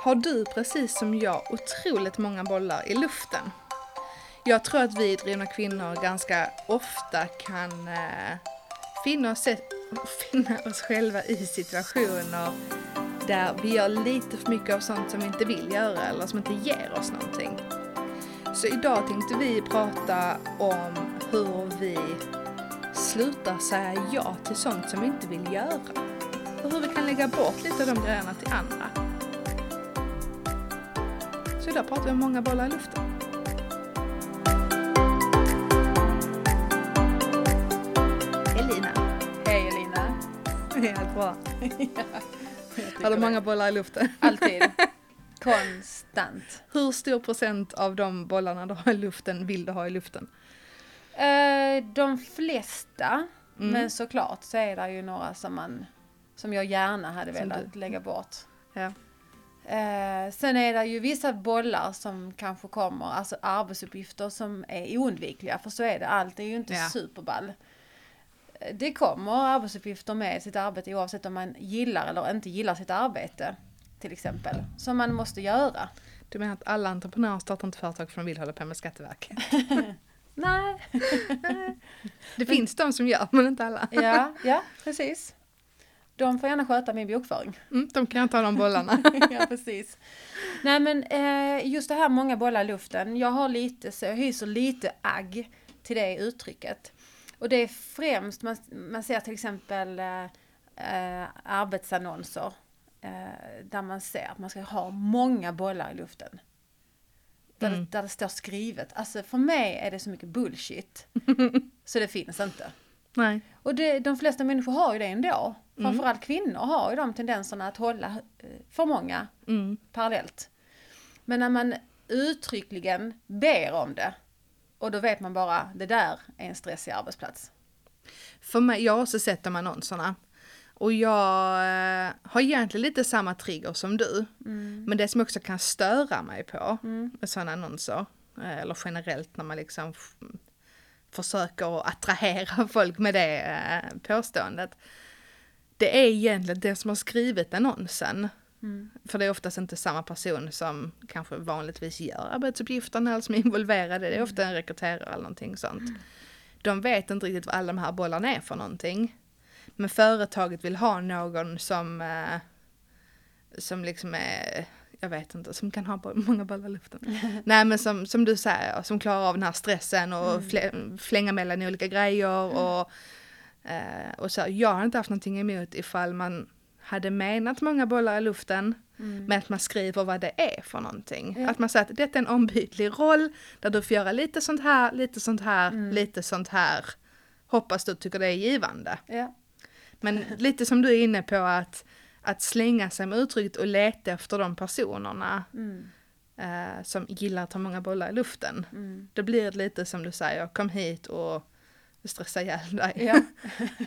Har du precis som jag otroligt många bollar i luften? Jag tror att vi drivna kvinnor ganska ofta kan eh, finna, oss, finna oss själva i situationer där vi gör lite för mycket av sånt som vi inte vill göra eller som inte ger oss någonting. Så idag tänkte vi prata om hur vi slutar säga ja till sånt som vi inte vill göra. Och hur vi kan lägga bort lite av de grejerna till andra. Så idag pratar vi om många bollar i luften. Elina, Hej Elina. helt bra. Har du många det. bollar i luften? Alltid. Konstant. Hur stor procent av de bollarna du har i luften vill du ha i luften? Eh, de flesta, Mm. men såklart så är det ju några som man som jag gärna hade Som velat du. lägga bort. Ja. Eh, sen är det ju vissa bollar som kanske kommer, alltså arbetsuppgifter som är oundvikliga, för så är det, allt är ju inte Ja. superball. Eh, Det kommer arbetsuppgifter med sitt arbete oavsett om man gillar eller inte gillar sitt arbete, till exempel, som man måste göra. Du menar att alla entreprenörer startar inte företag för de vill hålla på med Skatteverket? Nej, Det finns de som gör, men inte alla. ja, ja, precis. De får gärna sköta min bokföring. Mm, de kan ta de bollarna. ja, precis. Nej, men eh, just det här många bollar i luften. Jag har lite, så jag hyser lite agg till det uttrycket. Och det är främst, man, man ser till exempel eh, eh, arbetsannonser eh, där man ser att man ska ha många bollar i luften. Där, Mm. det, där det står skrivet. Alltså för mig är det så mycket bullshit. så det finns inte. Nej. Och det, de flesta människor har ju det ändå. Mm. Framförallt kvinnor har ju de tendenserna att hålla eh, för många Mm. parallellt. Men när man uttryckligen ber om det och då vet man bara det där är en stressig arbetsplats. För mig, jag har också sett de annonserna. Och jag eh, har egentligen lite samma trigger som du. Men det som också kan störa mig på med sådana annonser, eh, eller generellt när man liksom försöker att attrahera folk med det påståendet. Det är egentligen den som har skrivit annonsen. För det är oftast inte samma person som kanske vanligtvis gör arbetsuppgifterna eller som är involverade. Det är ofta en rekryterare eller någonting sånt. De vet inte riktigt vad alla de här bollarna är för någonting. Men företaget vill ha någon som, eh, som liksom är, jag vet inte, som kan ha många bollar i luften. Nej men som, som du säger, som klarar av den här stressen och flä, flänga mellan olika grejer och, eh, och så. Jag har inte haft någonting emot ifall man hade menat många bollar i luften men att man skriver vad det är för någonting. Ja. Att man säger att detta är en ombytlig roll där du får göra lite sånt här, lite sånt här, lite sånt här. Hoppas du tycker det är givande. Ja. Men lite som du är inne på att, att slänga sig med uttrycket och leta efter de personerna Mm. eh, som gillar att ha många bollar i luften. Mm. Det blir lite som du säger, kom hit och stressa ihjäl dig. Ja.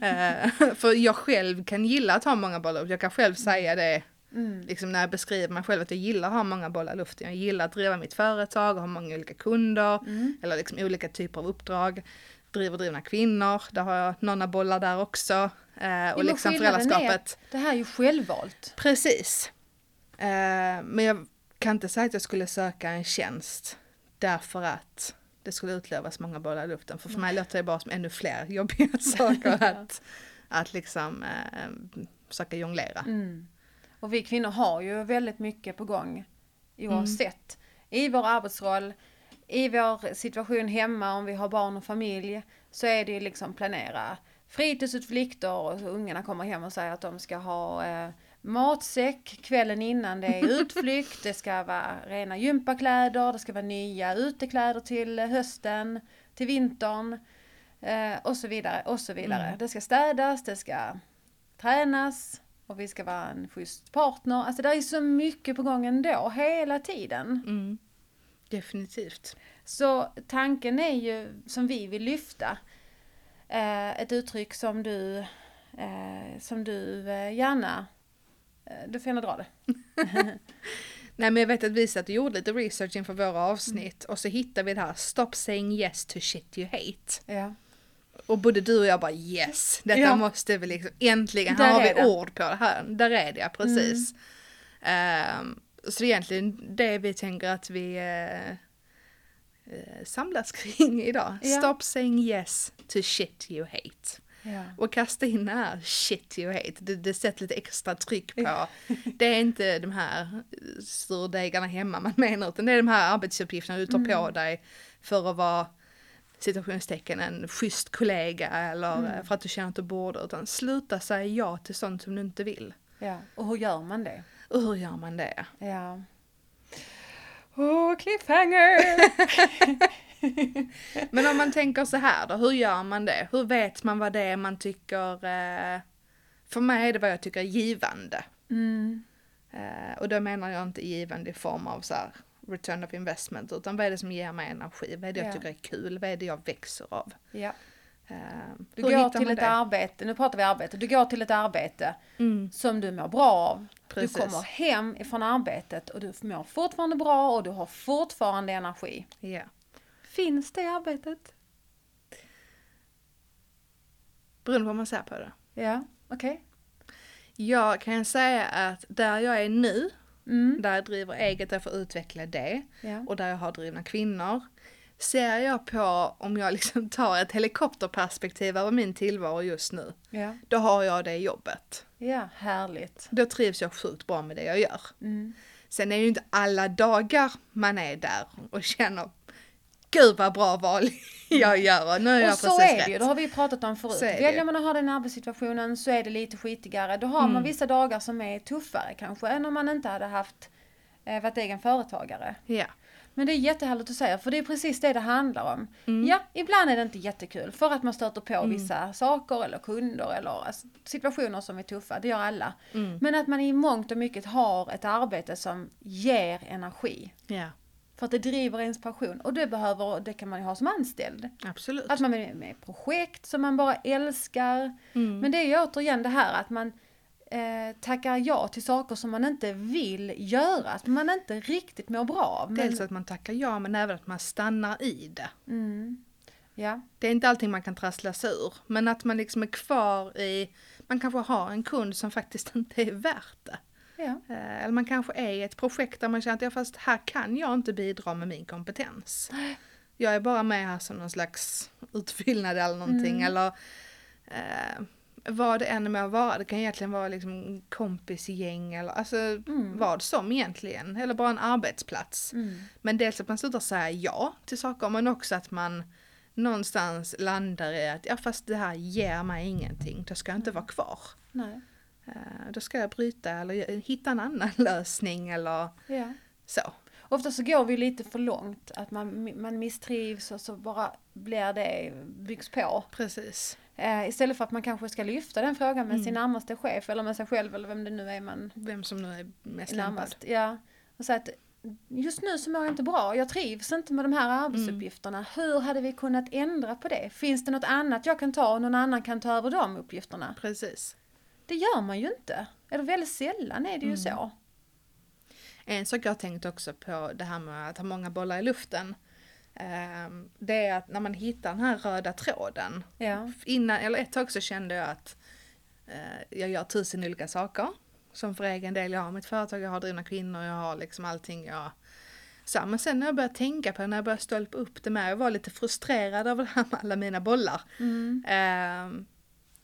Eh, för jag själv kan gilla att ha många bollar, jag kan själv säga det Mm. liksom när jag beskriver mig själv att jag gillar att ha många bollar i luften. Jag gillar att driva mitt företag och ha många olika kunder Mm. eller liksom olika typer av uppdrag. Driver drivna kvinnor, där har jag några bollar där också. Eh, och men liksom skillnaden är- föräldraskapet. Det här är ju självvalt. Precis. Eh, men jag kan inte säga att jag skulle söka en tjänst därför att det skulle utlövas många bollar i luften. För för mig låter det bara som ännu fler jobbiga saker att, att liksom eh, försöka jonglera. Mm. Och vi kvinnor har ju väldigt mycket på gång oavsett. I vår arbetsroll, i vår situation hemma om vi har barn och familj så är det ju liksom planera fritidsutflykter och ungarna kommer hem och säger att de ska ha eh, matsäck kvällen innan det är utflykt, det ska vara rena gympakläder, det ska vara nya utekläder till hösten, till vintern eh, och så vidare och så vidare. Mm. Det ska städas, det ska tränas och vi ska vara en schysst partner. Alltså det är så mycket på gång ändå, hela tiden. Mm. Definitivt. Så tanken är ju, som vi vill lyfta, eh, ett uttryck som du, eh, som du gärna, du får gärna dra det. Nej men jag vet att vi satt och gjorde lite research inför våra avsnitt och så hittade vi det här Stop saying yes to shit you hate. Ja. Och både du och jag bara yes, detta Ja. måste vi liksom, äntligen, Där har är vi det. ord på det här. Där är det ja, precis. Ehm, så egentligen det vi tänker att vi eh, eh, samlas kring idag. Ja. Stop saying yes to shit you hate. Ja. Och kasta in det här shit you hate, det, det sätter lite extra tryck på. Det är inte de här surdegarna hemma man menar, utan det är de här arbetsuppgifterna du tar på dig för att vara situationstecken en schysst kollega eller eh, för att du känner att du borde, utan sluta säga ja till sånt som du inte vill. ja. Och hur gör man det? Och hur gör man det? Ja. Oh, cliffhanger! Men om man tänker så här då, hur gör man det? Hur vet man vad det är man tycker, eh, för mig är det vad jag tycker är givande. Mm. Eh, och då menar jag inte givande i form av så här return of investment, utan vad är det som ger mig energi? Vad är det jag Ja. tycker är kul? Vad är det jag växer av? Ja. Eh, Du hur går till ett det? arbete, nu pratar vi arbete, du går till ett arbete Mm, som du mår bra av. Precis. Du kommer hem ifrån arbetet och du mår fortfarande bra och du har fortfarande energi. ja. Finns det arbetet? Beroende på hur man ser på det. Ja, okej. Jag kan säga att där jag är nu, Mm. där jag driver eget, där jag får utveckla det, Ja. och där jag har drivna kvinnor, ser jag på, om jag liksom tar ett helikopterperspektiv över min tillvaro just nu, Ja. då har jag det jobbet. ja, härligt. Då trivs jag sjukt bra med det jag gör. Mm. Sen är det ju inte alla dagar man är där och känner Gud vad bra val jag gör och nu är jag Och så precis är det rätt. ju, det har vi pratat om förut. Väljer man att ha den arbetssituationen så är det lite skitigare. Då har man Mm. vissa dagar som är tuffare kanske än om man inte hade haft eh, varit egen företagare. Ja. Men det är jättehärligt att säga, för det är precis det det handlar om. Mm. Ja, ibland är det inte jättekul för att man stöter på vissa saker eller kunder eller alltså, situationer som är tuffa, det gör alla. Mm. Men att man i mångt och mycket har ett arbete som ger energi. ja, För att det driver ens passion. Och det behöver, det kan man ju ha som anställd. absolut. Att man är med i projekt som man bara älskar. Mm. Men det är ju återigen det här att man eh, tackar ja till saker som man inte vill göra. Att man inte riktigt mår bra av. Men, Dels att man tackar ja men även att man stannar i det. mm, ja, Det är inte allting man kan trassla sig ur. Men att man liksom är kvar i, man kanske har en kund som faktiskt inte är värt det. Ja, Eh, Eller man kanske är i ett projekt där man känner att ja, fast här kan jag inte bidra med min kompetens. Jag är bara med här som någon slags utfyllnad eller någonting. Mm. Eller eh, vad det än må vara. Det kan egentligen vara liksom kompisgäng eller alltså Mm. vad som egentligen. Eller bara en arbetsplats. mm, Men dels att man slutar säga ja till saker men också att man någonstans landar i att ja fast det här ger mig ingenting. Då ska jag inte vara kvar. nej, Då ska jag bryta eller hitta en annan lösning eller ja. så. Ofta så går vi lite för långt, att man, man misstrivs och så bara blir det, byggs på. Precis. Eh, istället för att man kanske ska lyfta den frågan med Mm. sin närmaste chef eller med sig själv eller vem det nu är man Vem som nu är mest lämpad. närmast. Ja. Och säga att just nu så mår jag inte bra, jag trivs inte med de här arbetsuppgifterna. Hur hade vi kunnat ändra på det? Finns det något annat jag kan ta och någon annan kan ta över de uppgifterna? Precis. Det gör man ju inte. Eller väldigt sällan är det ju så. En sak jag har tänkt också på det här med att ha många bollar i luften. ehm, Det är att när man hittar den här röda tråden. Ja. Innan, eller ett tag så kände jag att eh, jag gör tusen olika saker. Som för egen del, jag har mitt företag, jag har drivna kvinnor, jag har liksom allting jag... Så, men sen när jag började tänka på det, när jag började stolpa upp det med, jag var lite frustrerad över det här med alla mina bollar. Mm. Ehm,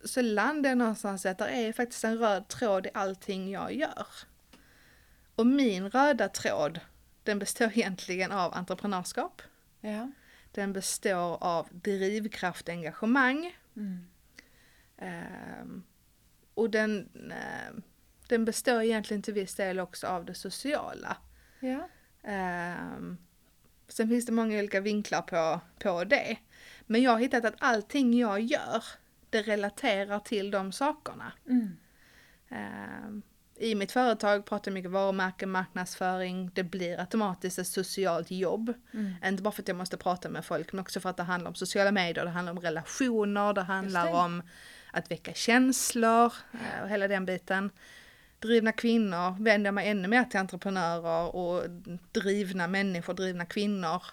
så landade jag någonstans i att det är faktiskt en röd tråd i allting jag gör. Och min röda tråd, den består egentligen av entreprenörskap. Ja. Den består av drivkraft och engagemang. Mm. Ehm, och den, ehm, den består egentligen till viss del också av det sociala. Ja. Ehm, sen finns det många olika vinklar på, på det. Men jag har hittat att allting jag gör, det relaterar till de sakerna. Mm. Ehm, I mitt företag pratar jag mycket varumärke, marknadsföring. Det blir automatiskt ett socialt jobb. Mm. Inte bara för att jag måste prata med folk, men också för att det handlar om sociala medier, det handlar om relationer, det handlar det. om att väcka känslor eh, och hela den biten. Drivna kvinnor vänder jag mig ännu mer till entreprenörer och drivna människor, drivna kvinnor.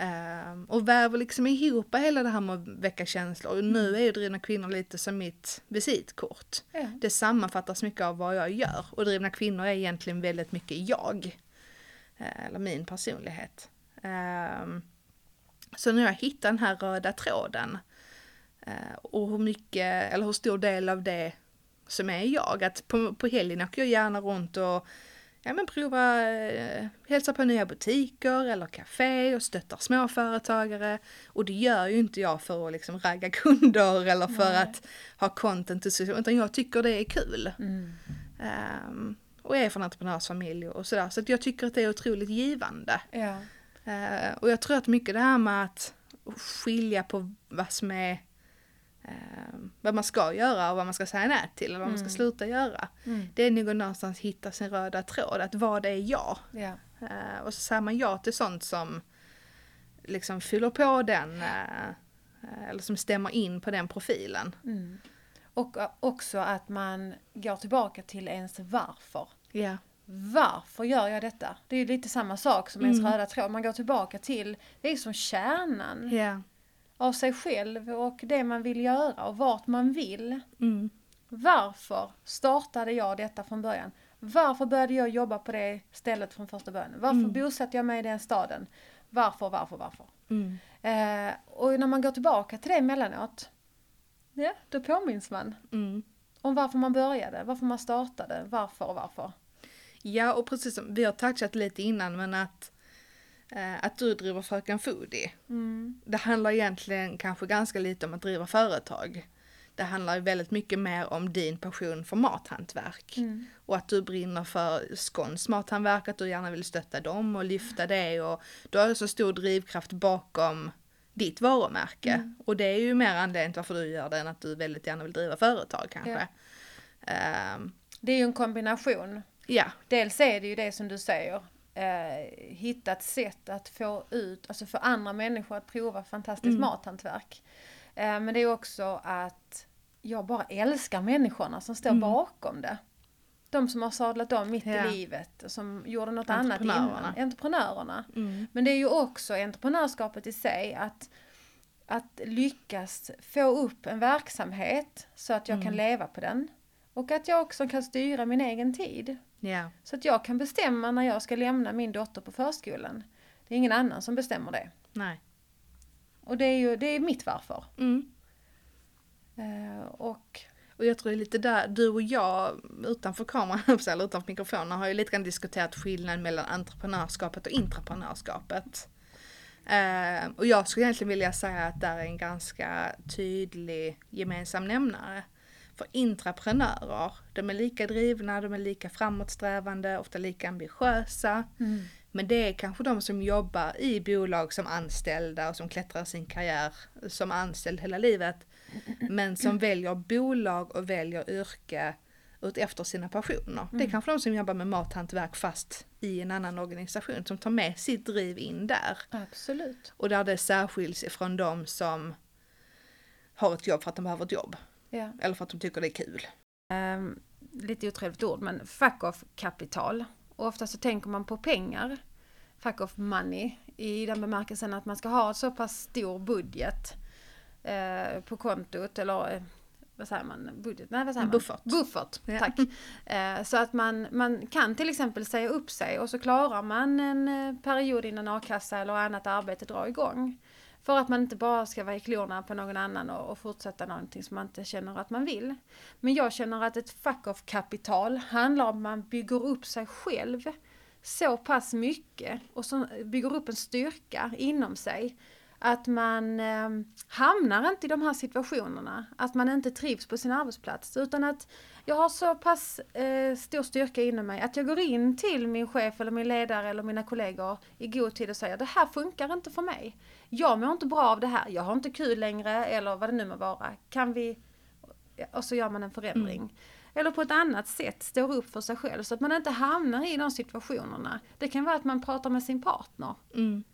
Um, och väver liksom ihop hela det här med att väcka känslor. Och nu är ju Drivna kvinnor lite som mitt visitkort. Ja. Det sammanfattar så mycket av vad jag gör. Och Drivna kvinnor är egentligen väldigt mycket jag. Eh, eller min personlighet. Um, så när jag hittar den här röda tråden uh, och hur mycket, eller hur stor del av det som är jag. Att på, på helgen åker jag gärna runt och ja, men prova eh, hälsa på nya butiker eller café och stöttar småföretagare. Och det gör ju inte jag för att liksom ragga kunder eller för Nej. att ha content utan jag tycker det är kul. Mm. Um, och är från entreprenörsfamilj och sådär. Så att jag tycker att det är otroligt givande. Ja. Uh, och jag tror att mycket det här med att skilja på vad som är eh, vad man ska göra och vad man ska säga nej till eller vad man ska mm. sluta göra. Mm. Det är nog någonstans hitta sin röda tråd, att vad är jag? Ja. Eh, och så säger man ja till sånt som liksom fyller på den eh, eller som stämmer in på den profilen. Mm. Och också att man går tillbaka till ens varför. Ja. Varför gör jag detta? Det är ju lite samma sak som ens mm. röda tråd. Man går tillbaka till, det är som kärnan. Ja av sig själv och det man vill göra och vart man vill. Mm. Varför startade jag detta från början? Varför började jag jobba på det stället från första början? Varför mm. bosatte jag mig i den staden? Varför, varför, varför? Mm. Eh, och när man går tillbaka till det emellanåt, ja, då påminns man mm. om varför man började, varför man startade, varför och varför. Ja, och precis som vi har touchat lite innan, men att att du driver Fröken Foodie. Mm. Det handlar egentligen kanske ganska lite om att driva företag. Det handlar väldigt mycket mer om din passion för mathantverk. Mm. Och att du brinner för Skåns mathantverk, att du gärna vill stötta dem och lyfta det. Och du har så stor drivkraft bakom ditt varumärke. Mm. Och det är ju mer anledningen till varför du gör det än att du väldigt gärna vill driva företag kanske. Ja. Um, det är ju en kombination. Ja. Dels är det ju det som du säger, eh, hittat sätt att få ut, alltså för andra människor att prova fantastiskt mm. mathantverk. Eh, men det är också att jag bara älskar människorna som står mm. bakom det. De som har sadlat om mitt ja. i livet, och som gjorde något annat innan. Entreprenörerna. Mm. Men det är ju också entreprenörskapet i sig att att lyckas få upp en verksamhet så att jag mm. kan leva på den. Och att jag också kan styra min egen tid. Yeah. Så att jag kan bestämma när jag ska lämna min dotter på förskolan. Det är ingen annan som bestämmer det. Nej. Och det är ju det är mitt varför. Mm. Uh, och och jag tror det är lite där, du och jag utanför kameran, eller utanför mikrofonen, har ju lite grann diskuterat skillnaden mellan entreprenörskapet och intraprenörskapet. Uh, och jag skulle egentligen vilja säga att där är en ganska tydlig gemensam nämnare. För intraprenörer, de är lika drivna, de är lika framåtsträvande, ofta lika ambitiösa. Mm. Men det är kanske de som jobbar i bolag som anställda och som klättrar sin karriär som anställd hela livet. Men som väljer bolag och väljer yrke efter sina passioner. Mm. Det är mm. kanske de som jobbar med mathantverk fast i en annan organisation som tar med sitt driv in där. Absolut. Och där det särskiljs ifrån de som har ett jobb för att de behöver ett jobb. Ja. Eller för att de tycker det är kul. Um, lite otrevligt ord, men fuck off kapital. Och ofta så tänker man på pengar. Fuck off money. I den bemärkelsen att man ska ha så pass stor budget eh, på kontot eller eh, vad säger man, budget? Nej, vad säger man? Buffert. Buffert, ja. tack. Eh, så att man, man kan till exempel säga upp sig och så klarar man en eh, period innan a-kassa eller annat arbete drar igång. För att man inte bara ska vara i klorna på någon annan och, och fortsätta någonting som man inte känner att man vill. Men jag känner att ett fuck-off-kapital handlar om att man bygger upp sig själv så pass mycket och så bygger upp en styrka inom sig att man eh, hamnar inte i de här situationerna, att man inte trivs på sin arbetsplats utan att jag har så pass eh, stor styrka inom mig att jag går in till min chef eller min ledare eller mina kollegor i god tid och säger det här funkar inte för mig. Jag mår inte bra av det här, jag har inte kul längre eller vad det nu må vara. Kan vi... Och så gör man en förändring. Mm. Eller på ett annat sätt står upp för sig själv så att man inte hamnar i de situationerna. Det kan vara att man pratar med sin partner. Mm.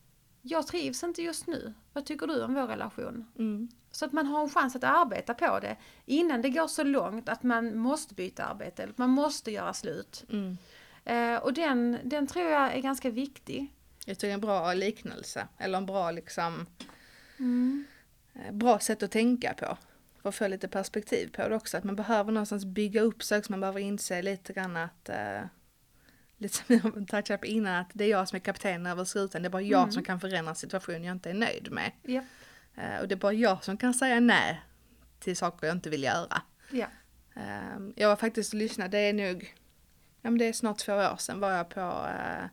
Jag trivs inte just nu. Vad tycker du om vår relation? Mm. Så att man har en chans att arbeta på det innan det går så långt att man måste byta arbete eller man måste göra slut. Mm. Eh, och den, den tror jag är ganska viktig. Jag tycker det är en bra liknelse, eller en bra liksom, Mm. eh, bra sätt att tänka på. För att få lite perspektiv på det också, att man behöver någonstans bygga upp så man behöver inse lite grann att eh, Lite som jag touchade på innan, att det är jag som är kapten över skutan. Det är bara jag Mm. som kan förändra en situation jag inte är nöjd med. Ja. Eh, och det är bara jag som kan säga nej till saker jag inte vill göra. Ja. Eh, jag var faktiskt och lyssnade, det är nog, ja men det är snart två år sedan var jag på eh,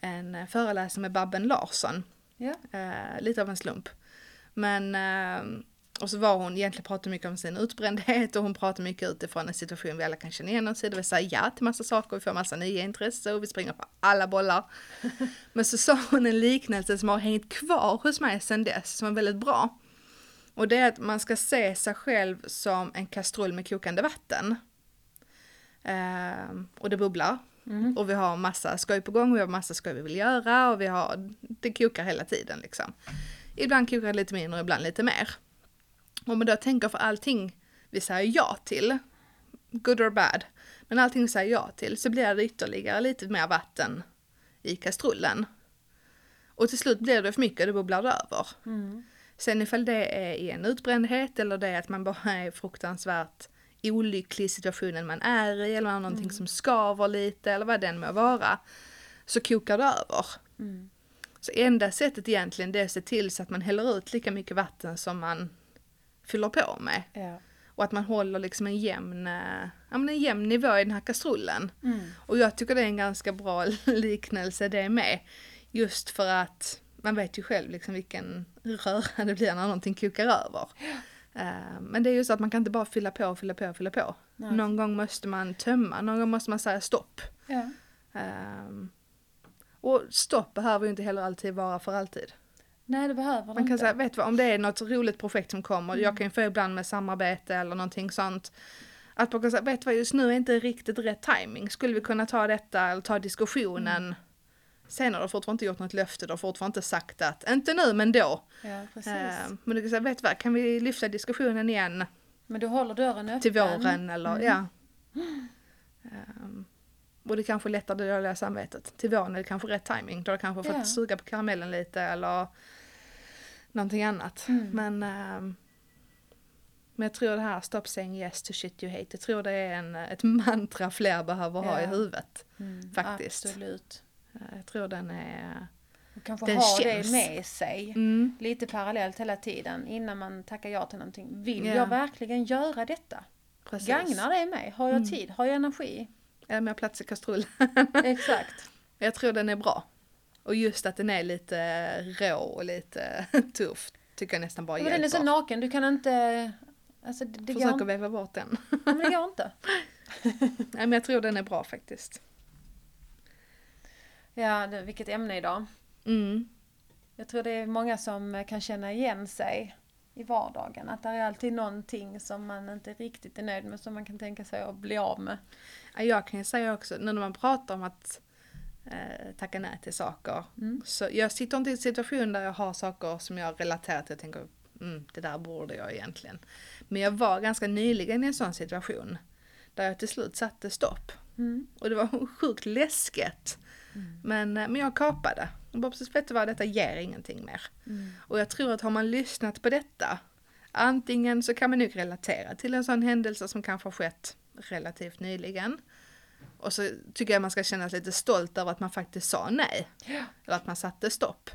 en föreläsning med Babben Larsson. Ja. Eh, lite av en slump. Men, eh, och så var hon egentligen pratade mycket om sin utbrändhet och hon pratade mycket utifrån en situation vi alla kan känna igen oss i. Det vill säga ja till massa saker, vi får massa nya intressen och vi springer på alla bollar. Men så sa hon en liknelse som har hängt kvar hos mig sedan dess, som är väldigt bra. Och det är att man ska se sig själv som en kastrull med kokande vatten. Eh, och det bubblar. Mm. Och vi har massa skoj på gång, vi har massa skoj vi vill göra och vi har, det kokar hela tiden liksom. Ibland kokar det lite mindre, ibland lite mer. Om man då tänker för allting vi säger ja till, good or bad, men allting vi säger ja till så blir det ytterligare lite mer vatten i kastrullen. Och till slut blir det för mycket, det bubblar över. Mm. Sen ifall det är i en utbrändhet eller det är att man bara är fruktansvärt olycklig i situationen man är i eller man har någonting som skaver lite eller vad den må vara. Så kokar det över. Mm. Så enda sättet egentligen det är att se till så att man häller ut lika mycket vatten som man fyller på med. Ja. Och att man håller liksom en jämn, eh, ja, men en jämn nivå i den här kastrullen. Mm. Och jag tycker det är en ganska bra liknelse det med. Just för att man vet ju själv liksom vilken röra det blir när någonting kokar över. Eh, Men det är ju så att man kan inte bara fylla på, fylla på, fylla på. Nej. Någon gång måste man tömma, någon gång måste man säga stopp. Ja. Ehm, och stopp behöver ju inte heller alltid vara för alltid. Nej, det behöver Man det kan inte. säga, vet du vad, om det är något roligt projekt som kommer, Mm. jag kan ju få ibland med samarbete eller någonting sånt. Att man kan säga, vet du vad, just nu är inte riktigt rätt timing. Skulle vi kunna ta detta eller ta diskussionen Mm. Du har fortfarande inte gjort något löfte, du har fortfarande inte sagt att, inte nu men då. Ja, precis. Ehm, men du kan säga, vet du vad, kan vi lyfta diskussionen igen Men du håller dörren öppen. till våren eller Mm. ja. Ehm, och det kanske lättar det dåliga samvetet. Till våren är det kanske rätt timing. Då har du kanske fått Ja. suga på karamellen lite eller någonting annat. Mm. Men, ehm, men jag tror det här stop saying yes to shit you hate. Jag tror det är en, ett mantra fler behöver ha i huvudet. Mm, Faktiskt. Absolut. Eh, Jag tror den är... Och kanske Den ha känns. det med sig. Mm, Lite parallellt hela tiden innan man tackar ja till någonting. Vill Ja. jag verkligen göra detta? precis. Gagnar det mig? Har jag Mm. tid? Har jag energi? Är mer plats i kastrullen? Exakt. Jag tror den är bra. Och just att den är lite rå och lite tuff tycker jag nästan bara Men den är hjälper. så naken, du kan inte... Alltså det, det, Försöker inte, veva bort den. men det går inte. Nej men jag tror den är bra faktiskt. Ja, det, vilket ämne idag. Mm. Jag tror det är många som kan känna igen sig i vardagen. Att det är alltid någonting som man inte riktigt är nöjd med som man kan tänka sig att bli av med. Ja, Jag kan ju säga också, när man pratar om att eh, tacka nej till saker. Mm. Så jag sitter inte i en situation där jag har saker som jag relaterar till och tänker, mm, det där borde jag egentligen. Men jag var ganska nyligen i en sån situation. Där jag till slut satte stopp. Mm. Och det var sjukt läskigt. Men, eh, men jag kapade. Jag bara precis, vet du vad, detta ger ingenting mer. Mm. Och jag tror att har man lyssnat på detta, antingen så kan man nog relatera till en sån händelse som kanske har skett relativt nyligen. Och så tycker jag man ska känna sig lite stolt över att man faktiskt sa nej. Ja. Eller att man satte stopp.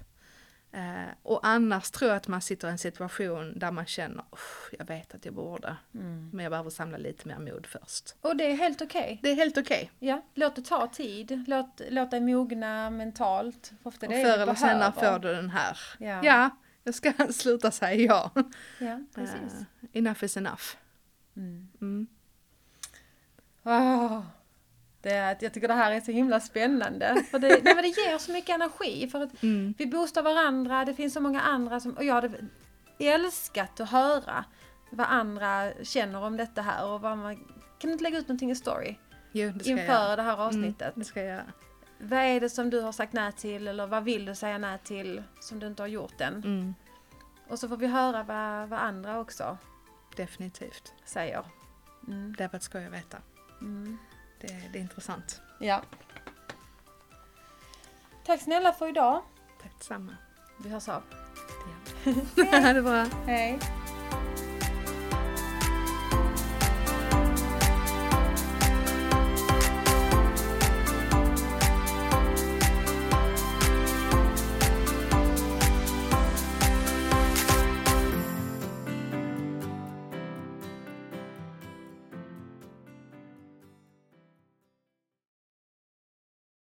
Eh, och annars tror jag att man sitter i en situation där man känner, "Uff, jag vet att jag borde, Mm. men jag behöver samla lite mer mod först. Och det är helt okej. Det är helt okej. Ja, låt det ta tid. Låt, låt dig mogna mentalt. För ofta Och det förr eller senare får du den här. Ja, Ja, jag ska sluta säga ja. ja precis. Eh, enough is enough. Mm. Mm. Åh, det är, jag tycker det här är så himla spännande. För det, nej, men det ger så mycket energi. För att Mm. vi boostar varandra, det finns så många andra som... Och jag hade älskat att höra vad andra känner om detta här. Och vad man, kan du inte lägga ut någonting i story? Jo, det ska jag Inför göra. det här avsnittet. Mm, det ska jag. Vad är det som du har sagt nej till eller vad vill du säga nej till som du inte har gjort än? Mm, Och så får vi höra vad, vad andra också definitivt. säger. Mm. Det är vad ska jag veta. Mm. Det, det är intressant. Ja. Tack snälla för idag. Tack detsamma. Vi hörs av. Det gör vi. Ha det bra. Hej.